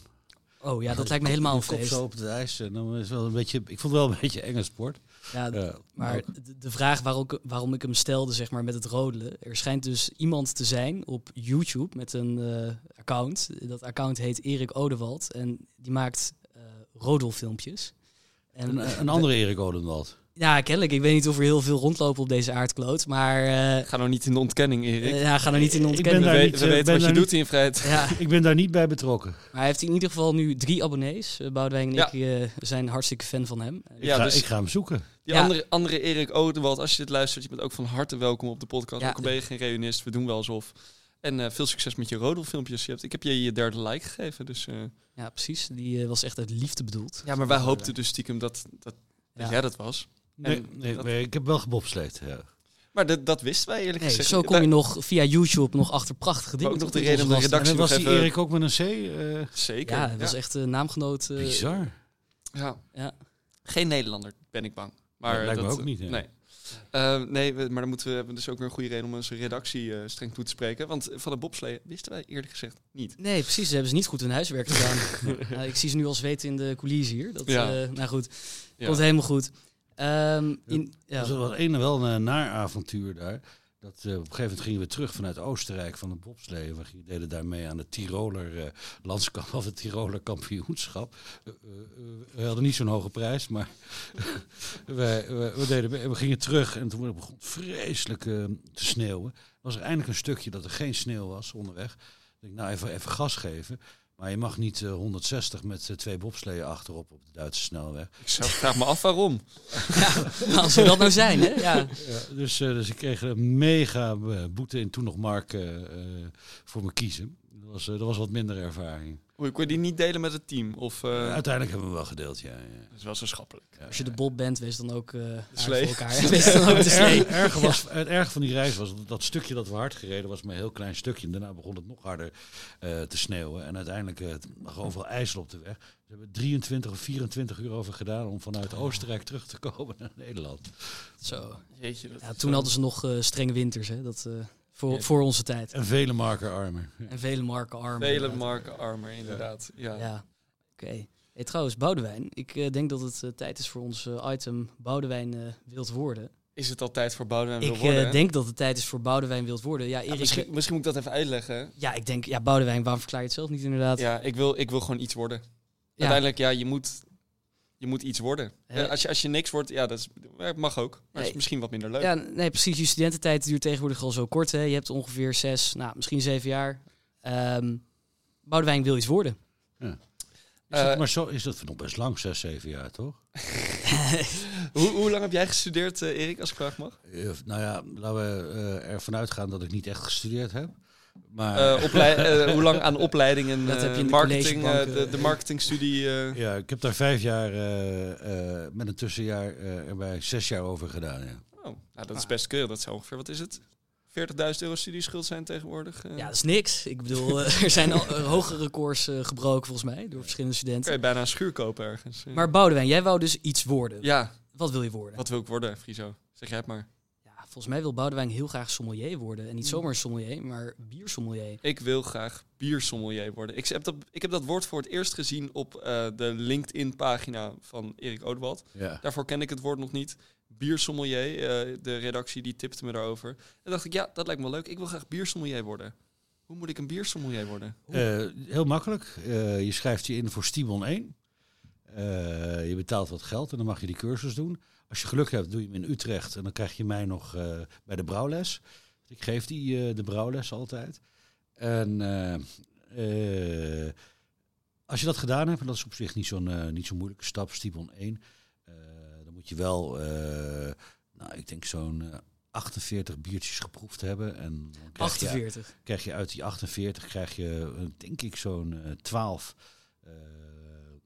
Oh ja, dat lijkt me helemaal een feest. zo op het ijs. En dan is wel een beetje, ik vond het wel een beetje enge sport. Ja, Maar de, de vraag waarom, ik- waarom ik hem stelde, zeg maar, met het rodelen. Er schijnt dus iemand te zijn op YouTube met een eh, account. Dat account heet Erik Odewald. En die maakt eh rodelfilmpjes. En, Een, een andere Erik Odenwald. Ja, kennelijk. Ik weet niet of er heel veel rondlopen op deze aardkloot. Maar eh ga nou niet in de ontkenning, Erik. eh, ja, ga er niet in Ik de ben we ontkenning. daar we- niet, we eh, weten ben wat je doet in vrijheid. Ja, Ik ben daar niet bij betrokken. maar hij heeft in ieder geval nu drie abonnees. Uh, Boudewijn en Ja. ik eh, zijn hartstikke fan van hem. Ik, Ja, ga, dus- ik ga hem zoeken. Die Ja. andere, andere Erik Odenwald, als je dit luistert, je bent ook van harte welkom op de podcast. Ja. Ook al ben je geen reunist, we doen wel alsof. En eh, veel succes met je rodelfilmpjes. Je hebt, ik heb je je derde like gegeven, dus... eh, Ja, precies. Die eh, was echt uit liefde bedoeld. ja, maar wij hoopten dus stiekem dat, dat, dat Ja. jij dat was. Nee, En nee, dat- nee, ik heb wel gebobsleed. Ja. Maar dat, dat wisten wij eerlijk Nee, gezegd. zo kom je nog via YouTube nog achter prachtige dingen. ook nog de reden Dat redactie En was die even- Erik ook met een C? eh, Zeker. Ja, hij was echt een naamgenoot. bizar. Ja. Ja. Geen Nederlander, ben ik bang. Maar Dat lijkt me dat, ook niet, hè. Nee. Eh, nee, we- maar dan moeten we, hebben dus ook weer een goede reden om onze redactie eh, streng toe te spreken. Want van de bobslee wisten wij eerlijk gezegd niet. Nee, precies. Ze hebben ze niet goed hun huiswerk gedaan. Ja, ik zie ze nu al zweten in de coulissen hier. Dat, Ja. eh, nou goed, Ja. komt helemaal goed. Ehm, in, ja. Dat was een wel een naar avontuur daar. Dat, eh, op een gegeven moment gingen we terug vanuit Oostenrijk van de bobslee. We deden daarmee aan het Tiroler landskamp of het Tiroler kampioenschap. Eh, we hadden niet zo'n hoge prijs, maar we, we, deden, we gingen terug en toen begon het vreselijk te sneeuwen. Was er eindelijk een stukje dat er geen sneeuw was onderweg. Ik nou even, even gas geven. Maar je mag niet eh, 160 met eh, twee bobsleeën achterop op de Duitse snelweg. Ik zou- vraag me af waarom. Nou, als we dat nou zijn, hè? Ja. Ja, dus, eh, dus ik kreeg een mega eh, boete in toen nog Mark eh, eh, voor me kiezen. Dat was, eh, dat was wat minder ervaring. Hoe kon je die niet delen met het team? Of, eh, Uiteindelijk hebben we wel gedeeld, ja. ja. Dat is wel zo schappelijk. Ja, Als je de. Bob bent, wees dan ook eh slee. elkaar. Wees dan ook de Het slee. erge, erge was, het erge van die reis was dat, dat stukje dat we hard gereden was maar een heel klein stukje. En daarna begon het nog harder eh, te sneeuwen. En uiteindelijk uh, lag overal ijzel op de weg. We hebben 23 of 24 uur over gedaan om vanuit Oostenrijk terug te komen naar Nederland. Zo. Jeetje, Ja, toen zo- hadden ze nog eh, strenge winters, hè? Dat, eh, voor, Ja. voor onze tijd. En vele marken armer. En vele marken arm. Vele inderdaad. marken armer, inderdaad. Ja. Ja, oké. Hey, trouwens, Boudewijn. Ik eh, denk dat het eh, tijd is voor ons eh, item Boudewijn wilt worden. Is het al tijd voor Boudewijn Ik wil worden? eh, denk dat het tijd is voor Boudewijn wilt worden. Ja, Ja, Erik, misschien, misschien moet ik dat even uitleggen. ja, ik denk, ja, Boudewijn, waarom verklaar je het zelf niet inderdaad? Ja, ik wil, ik wil gewoon iets worden. Ja. Uiteindelijk, ja, je moet, je moet iets worden. Ja, als, je, als je niks wordt, ja, dat is, mag ook. Maar Nee. is misschien wat minder leuk. Ja, nee, precies. Je studententijd duurt tegenwoordig al zo kort. Hè. Je hebt ongeveer zes, nou, misschien zeven jaar. Ehm Boudewijn wil iets worden. Is, dat Eh, maar zo, is dat nog best lang, 6, 7 jaar toch? Hoe, hoe lang heb jij gestudeerd, eh, Erik, als ik vraag mag? Eh, nou ja, laten we eh, ervan uitgaan dat ik niet echt gestudeerd heb. Maar Eh, eh, hoe lang aan opleidingen, Dat eh, heb je in de marketing, eh, de, de marketingstudie. eh, ja, ik heb daar vijf jaar eh, eh, met een tussenjaar eh, erbij zes jaar over gedaan. Ja. oh, nou, dat is best keurig. Dat zou ongeveer, wat is het? 40.000 euro studieschuld zijn tegenwoordig. Ja, dat is niks. Ik bedoel, er zijn al hogere records gebroken volgens mij door verschillende studenten. je bijna een schuur kopen ergens. Maar Boudewijn, jij wou dus iets worden. ja, Wat wil je worden? wat wil ik worden, Friso? Zeg jij het maar. Volgens mij wil Boudewijn heel graag sommelier worden. En niet zomaar sommelier, maar biersommelier. Ik wil graag biersommelier worden. Ik heb dat, ik heb dat woord voor het eerst gezien op eh, de LinkedIn-pagina van Erik Oudewald. Ja. Daarvoor ken ik het woord nog niet. Biersommelier, eh, de redactie die tipte me daarover. En dacht ik, ja, dat lijkt me leuk. Ik wil graag biersommelier worden. Hoe moet ik een biersommelier worden? Eh, heel makkelijk. Eh, je schrijft je in voor Stimon 1. Eh, je betaalt wat geld en dan mag je die cursus doen. Als je geluk hebt, doe je hem in Utrecht en dan krijg je mij nog eh, bij de brouwles. Ik geef die eh, de brouwles altijd. En eh, als je dat gedaan hebt, en dat is op zich niet zo'n niet zo'n moeilijke stap, Stimon 1, eh, dan moet je wel, nou, ik denk zo'n eh, 48 biertjes geproefd hebben. En dan krijg je- 48. krijg je uit die 48 krijg je denk ik zo'n eh, 12 eh,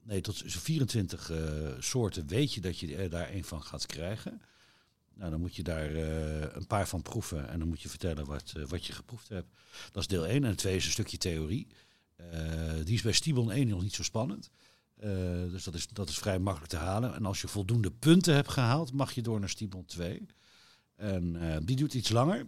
nee tot zo'n 24 eh, soorten weet je dat je daar een van gaat krijgen. Nou, dan moet je daar eh, een paar van proeven en dan moet je vertellen wat, eh, wat je geproefd hebt. Dat is deel 1 en tweede is een stukje theorie. Die is bij Stibon 1 nog niet zo spannend. Dus dat is, dat is vrij makkelijk te halen. En als je voldoende punten hebt gehaald, mag je door naar Stibon 2. En die doet iets langer.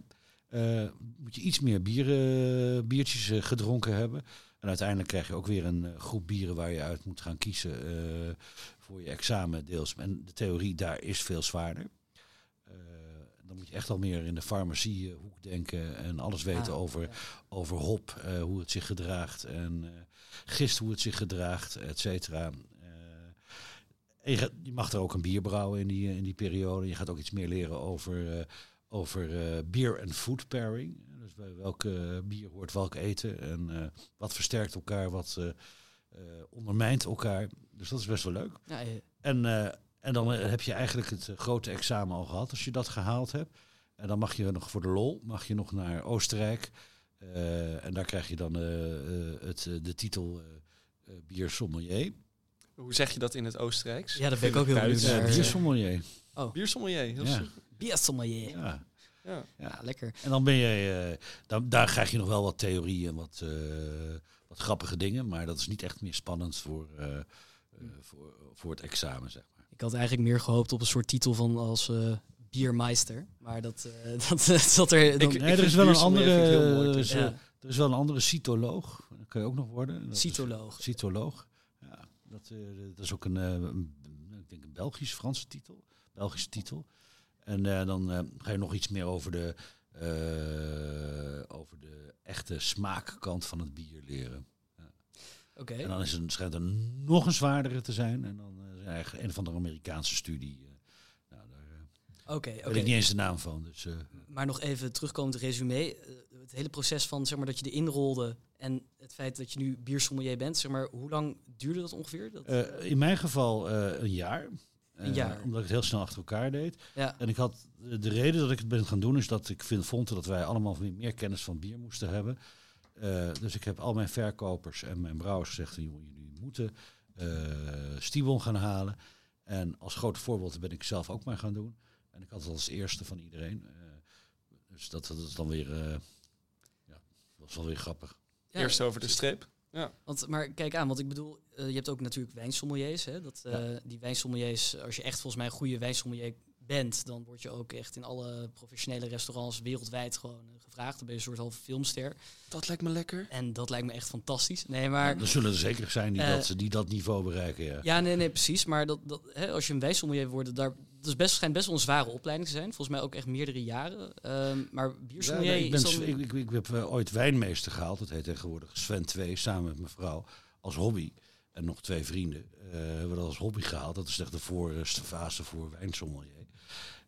Moet je iets meer bieren, biertjes gedronken hebben. En uiteindelijk krijg je ook weer een eh, groep bieren waar je uit moet gaan kiezen eh, voor je examen deels. En de theorie daar is veel zwaarder. Eh, dan moet je echt al meer in de farmaciehoek denken en alles weten Ah, over, ja. over hop, hoe het zich gedraagt en gist hoe het zich gedraagt, et cetera. Je, je mag er ook een bier brouwen in die, in die periode. Je gaat ook iets meer leren over, over beer en food pairing. Dus bij welke bier hoort welk eten en eh, wat versterkt elkaar, wat eh, eh, ondermijnt elkaar. Dus dat is best wel leuk. Ja, En, eh, en dan heb je eigenlijk het grote examen al gehad als je dat gehaald hebt. En dan mag je nog voor de lol, mag je nog naar Oostenrijk. Eh, en daar krijg je dan eh, eh, het, de titel eh eh, bier sommelier. Hoe zeg je dat in het Oostenrijks? Ja, dat ben ik ook heel benieuwd Ja, naar. bier sommelier. Biersommelier, heel Ja. goed. biersommelier. Ja. Ja. Ja. lekker. En dan ben je, eh, dan, daar krijg je nog wel wat theorie en wat, eh, wat grappige dingen. Maar dat is niet echt meer spannend voor, eh, eh, voor, voor het examen, zeg maar. Ik had eigenlijk meer gehoopt op een soort titel van als eh biermeister. Maar dat, eh, dat, dat zat er... Dan, Ik- Nee, er is wel een andere, mooi. ja, Er is wel een andere cytoloog. Dat kan je ook nog worden. Dat is- cytoloog. Cytoloog. Ja, dat, eh, dat is ook een, eh, een, ik denk een Belgisch-Franse titel. Belgische titel. En eh, dan eh, ga je nog iets meer over de, eh, over de echte smaakkant van het bier leren. Oké. En dan is het, schijnt er nog een zwaardere te zijn. En dan is eigenlijk een van de Amerikaanse studie. nou, daar Oké, weet oké. ik niet eens de naam van. Dus, Maar nog even terugkomend resume. het hele proces van zeg maar, dat je erin rolde en het feit dat je nu biersommelier bent, zeg maar, hoe lang duurde dat ongeveer? Dat, in mijn geval een jaar. Eh, jaar. Omdat ik het heel snel achter elkaar deed. ja, En ik had de reden dat ik het ben gaan doen is dat ik vind, vond dat wij allemaal meer meer kennis van bier moesten hebben. Eh, dus ik heb al mijn verkopers en mijn brouwers gezegd: "Joh, jullie moeten eh Stibon gaan halen. En als grote voorbeeld ben ik zelf ook maar gaan doen. En ik had het als eerste van iedereen. Eh, dus dat, dat is dan weer, eh, ja, dat was wel weer grappig. ja, Eerst over de streep. Want, maar kijk aan, want ik bedoel, eh, je hebt ook natuurlijk wijnsommeliers. Hè? Dat, eh, Die wijnsommeliers, als je echt volgens mij een goede wijnsommelier bent, dan word je ook echt in alle professionele restaurants wereldwijd gewoon eh, gevraagd. Dan ben je een soort halve filmster. Dat lijkt me lekker. En dat lijkt me echt fantastisch. Nee, maar... er zullen er zeker zijn die, Eh, dat, die dat niveau bereiken. Ja. Ja, nee, nee, precies. Maar dat, dat, hè, als je een wijnsommelier wordt, daar, dat is best, schijnt best wel een zware opleiding te zijn. Volgens mij ook echt meerdere jaren. Ehm, maar Ja, biersommelier nee, ik, ben, is dan... ik, ik, ik heb eh, ooit wijnmeester gehaald. Dat heet tegenwoordig Sven 2, samen met mijn vrouw. Als hobby. En nog twee vrienden eh, hebben we dat als hobby gehaald. Dat is echt de voorste fase voor wijnsommelier.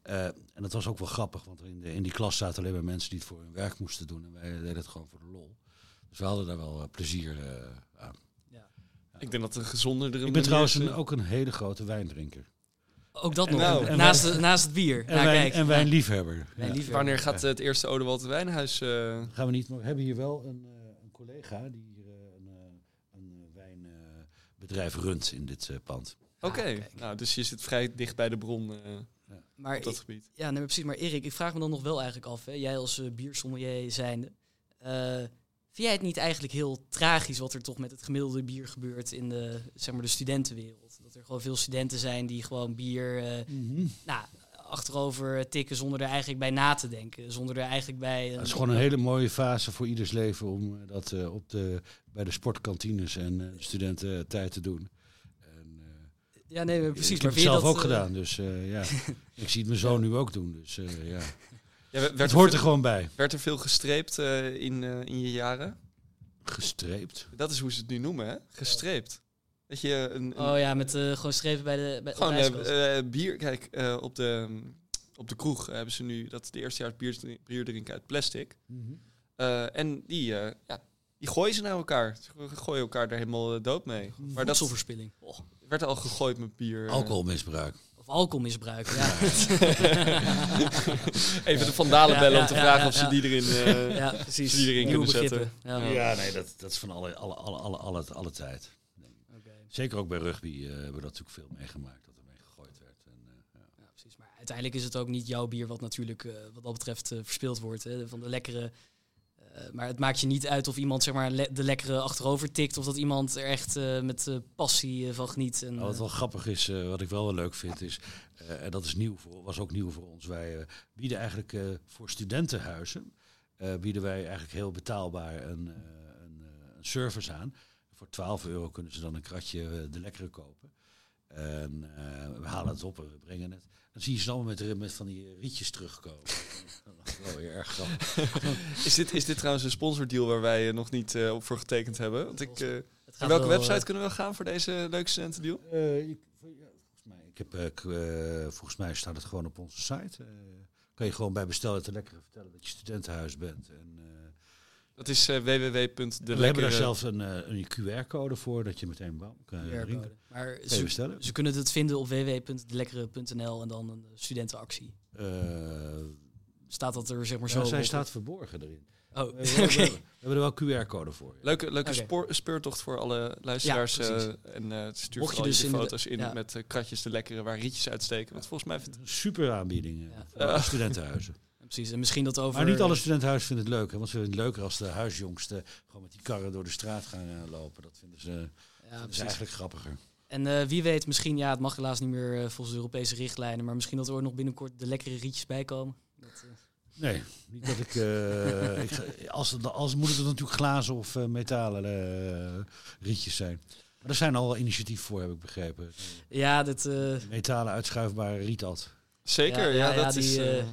Eh, en dat was ook wel grappig, want in, de, in die klas zaten alleen maar mensen die het voor hun werk moesten doen. En wij deden het gewoon voor de lol. Dus we hadden daar wel eh, plezier eh, aan. ja. Ik denk dat een gezonderdere Ik ben trouwens een, ook een hele grote wijndrinker. Ook dat En- nog. nou, en naast, wij- de- naast het bier. En, kijk. en Ja. wijnliefhebber. Wijnliefhebber. Wanneer gaat het eerste Odewald Wijnhuis... eh, Gaan we niet, maar we hebben hier wel een, eh, een collega die hier eh, een, eh, een wijnbedrijf runt in dit eh, pand. Oké, Ah, nou, dus je zit vrij dicht bij de bron eh, Maar op dat gebied. Ja, nee, maar precies. Maar Erik, ik vraag me dan nog wel eigenlijk af. Hè, jij als eh, biersommelier zijnde. eh, vind jij het niet eigenlijk heel tragisch wat er toch met het gemiddelde bier gebeurt in de, zeg maar, de studentenwereld? Dat er gewoon veel studenten zijn die gewoon bier... eh, nou, achterover tikken zonder er eigenlijk bij na te denken. Zonder er eigenlijk bij... Het is gewoon een hele mooie fase voor ieders leven om dat eh, op de, bij de sportkantines en uh, studenten tijd te doen. Ja, nee, precies. Ik heb het zelf ook gedaan, dus ja. ik zie het mijn zoon nu ook doen, dus ja. ja werd het hoort er gewoon bij. Werd er veel gestreept in, in je jaren? Gestreept? Dat is hoe ze het nu noemen, hè? Gestreept. Dat je een, een, oh ja, met uh, gewoon streven bij de bij Gewoon uh, bier. Kijk, uh, op, de, op de kroeg hebben ze nu dat de eerste jaar bier, bier drinken uit plastic. Mm -hmm. en die, ja, die gooien ze naar elkaar. Ze gooien elkaar daar helemaal dood mee. Maar dat is verspilling. Oh. Werd al gegooid met bier. Alcoholmisbruik. Of alcoholmisbruik, ja. Even de vandalen bellen ja, om te vragen of ze die erin, ja, precies. Die erin kunnen zetten. Ja, nee, dat, dat is van alle, alle, alle, alle, alle, alle tijd. Zeker ook bij rugby uh, hebben we dat natuurlijk veel meegemaakt, dat er mee gegooid werd. En, uh, ja. ja. precies. Maar uiteindelijk is het ook niet jouw bier wat natuurlijk uh, wat dat betreft verspild wordt. Hè, van de lekkere... maar het maakt je niet uit of iemand zeg maar, le de lekkere achterover tikt... of dat iemand er echt met passie van geniet. En, wat wel grappig is, wat ik wel wel leuk vind, is... en dat is nieuw voor, was ook nieuw voor ons. Wij bieden eigenlijk voor studentenhuizen... bieden wij eigenlijk heel betaalbaar een, een, een service aan voor 12 euro kunnen ze dan een kratje eh, de lekkere kopen. En we halen het op en we brengen het. Dan zie je ze allemaal met, met van die rietjes terugkomen. weer erg grappig. is, dit, is dit trouwens een sponsordeal waar wij nog niet uh, op voor getekend hebben? Want ik, uh, welke website kunnen we gaan voor deze leuke studentendeal? Ik, ja, volgens, mij, ik heb, volgens mij staat het gewoon op onze site. kan je gewoon bij bestellen te lekkere vertellen dat je studentenhuis bent. En, dat is uh, www.de. We hebben daar zelfs een, uh, een QR-code voor dat je meteen kan uh, Maar ze, bestellen. ze kunnen het vinden op www.delekkere.nl en dan een studentenactie. staat dat er zeg maar ja, zo? Zij staat verborgen erin. Oh, oké. We, okay. we, hebben er wel QR-code voor. Ja. Leuke, leuke okay. speurtocht voor alle luisteraars. Ja, en stuur Mocht je dus je foto's in ja. met kratjes de lekkere waar rietjes uitsteken. Want volgens mij vindt super aanbieding voor studentenhuizen precies. En misschien dat over... Maar niet alle studentenhuis vinden het leuk. Hè? Want ze vinden het leuker als de huisjongsten gewoon met die karren door de straat gaan uh, lopen. Dat vinden ze, ja, vinden ze eigenlijk grappiger. En uh, wie weet, misschien, ja, het mag helaas niet meer uh, volgens de Europese richtlijnen. Maar misschien dat er ook nog binnenkort de lekkere rietjes bij komen. Dat, Nee, niet dat ik. ik als, het, als moet het natuurlijk glazen of metalen rietjes zijn. Maar er zijn al initiatieven voor, heb ik begrepen. Ja, dat. Metalen uitschuifbare rietad. Zeker, ja, ja, dat die, is.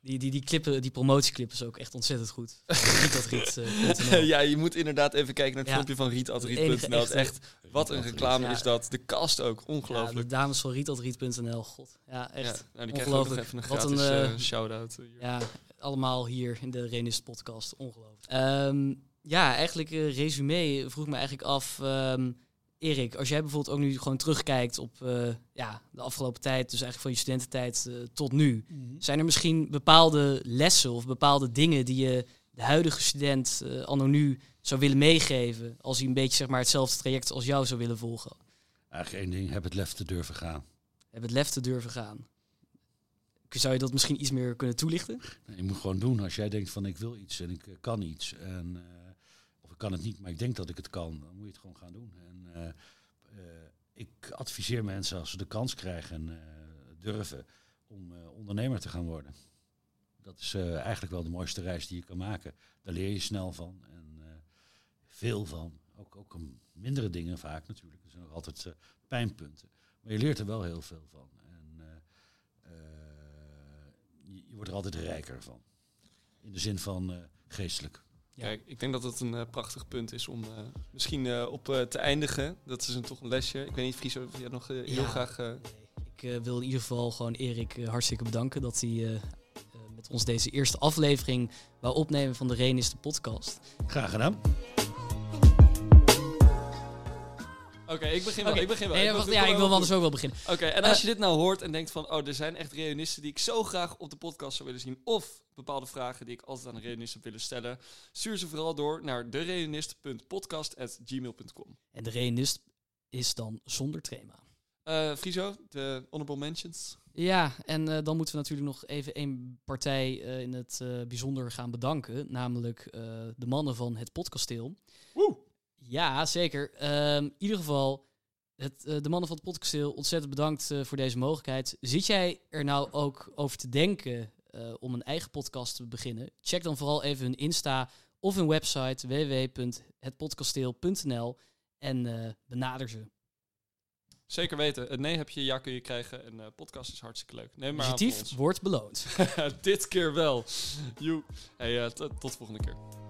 Die, die, die, clippen, die promotieclip is ook echt ontzettend goed. Riet uh, ja, je moet inderdaad even kijken naar het ja. filmpje van Rietatriet.nl. Echt, wat een reclame ja. is dat. De cast ook, ongelooflijk. Ja, de dames van Rietatriet.nl, god. Ja, echt ja, nou, die ongelooflijk. even een gratis wat een, uh, shout-out. Ja, allemaal hier in de Renist podcast, ongelooflijk. Um, ja, eigenlijk uh, resume vroeg me eigenlijk af... Um, Erik, als jij bijvoorbeeld ook nu gewoon terugkijkt op uh, ja, de afgelopen tijd, dus eigenlijk van je studententijd uh, tot nu, mm -hmm. zijn er misschien bepaalde lessen of bepaalde dingen die je de huidige student uh, anno nu zou willen meegeven, als hij een beetje zeg maar, hetzelfde traject als jou zou willen volgen? Eigenlijk één ding, heb het lef te durven gaan. Heb het lef te durven gaan. Zou je dat misschien iets meer kunnen toelichten? Nee, je moet gewoon doen. Als jij denkt van ik wil iets en ik kan iets en kan het niet, maar ik denk dat ik het kan, dan moet je het gewoon gaan doen. Uh, uh, ik adviseer mensen als ze de kans krijgen en uh, durven om ondernemer te gaan worden. Dat is eigenlijk wel de mooiste reis die je kan maken. Daar leer je snel van en veel van. Ook, ook mindere dingen vaak natuurlijk. Er zijn nog altijd pijnpunten. Maar je leert er wel heel veel van. En je, wordt er altijd rijker van. In de zin van geestelijk. Ja. Kijk, ik denk dat het een uh, prachtig punt is om uh, misschien uh, op te eindigen. Dat is een, toch een lesje. Ik weet niet, Friso, of jij nog heel ja, graag... Nee. Ik wil in ieder geval gewoon Erik hartstikke bedanken dat hij met ons deze eerste aflevering wou opnemen van de Reen is de podcast. Graag gedaan. Oké, okay, ik begin wel. Okay. Ik begin wel. Nee, ik wacht, ja, ik wil anders ook wel beginnen. Oké, okay, en als uh, je dit nou hoort en denkt van... oh, er zijn echt reunisten die ik zo graag op de podcast zou willen zien... of bepaalde vragen die ik altijd aan een reunist heb willen stellen... stuur ze vooral door naar dereunist.podcast.gmail.com. En de reunist is dan zonder trema. Uh, Friso, de honorable mentions. Ja, en uh, dan moeten we natuurlijk nog even één partij uh, in het bijzonder gaan bedanken. Namelijk de mannen van het podcasteel. Woe! Ja, zeker. Um, in ieder geval Het, eh, de mannen van het podcasteel, ontzettend bedankt eh, voor deze mogelijkheid. Zit jij er nou ook over te denken eh, om een eigen podcast te beginnen? Check dan vooral even hun Insta of hun website www.hetpodcasteel.nl en benader ze. Zeker weten. Het nee heb je, ja kun je krijgen. En eh podcast is hartstikke leuk. Neem maar van wordt beloond. Dit keer wel. Joe. Hey, tot de volgende keer.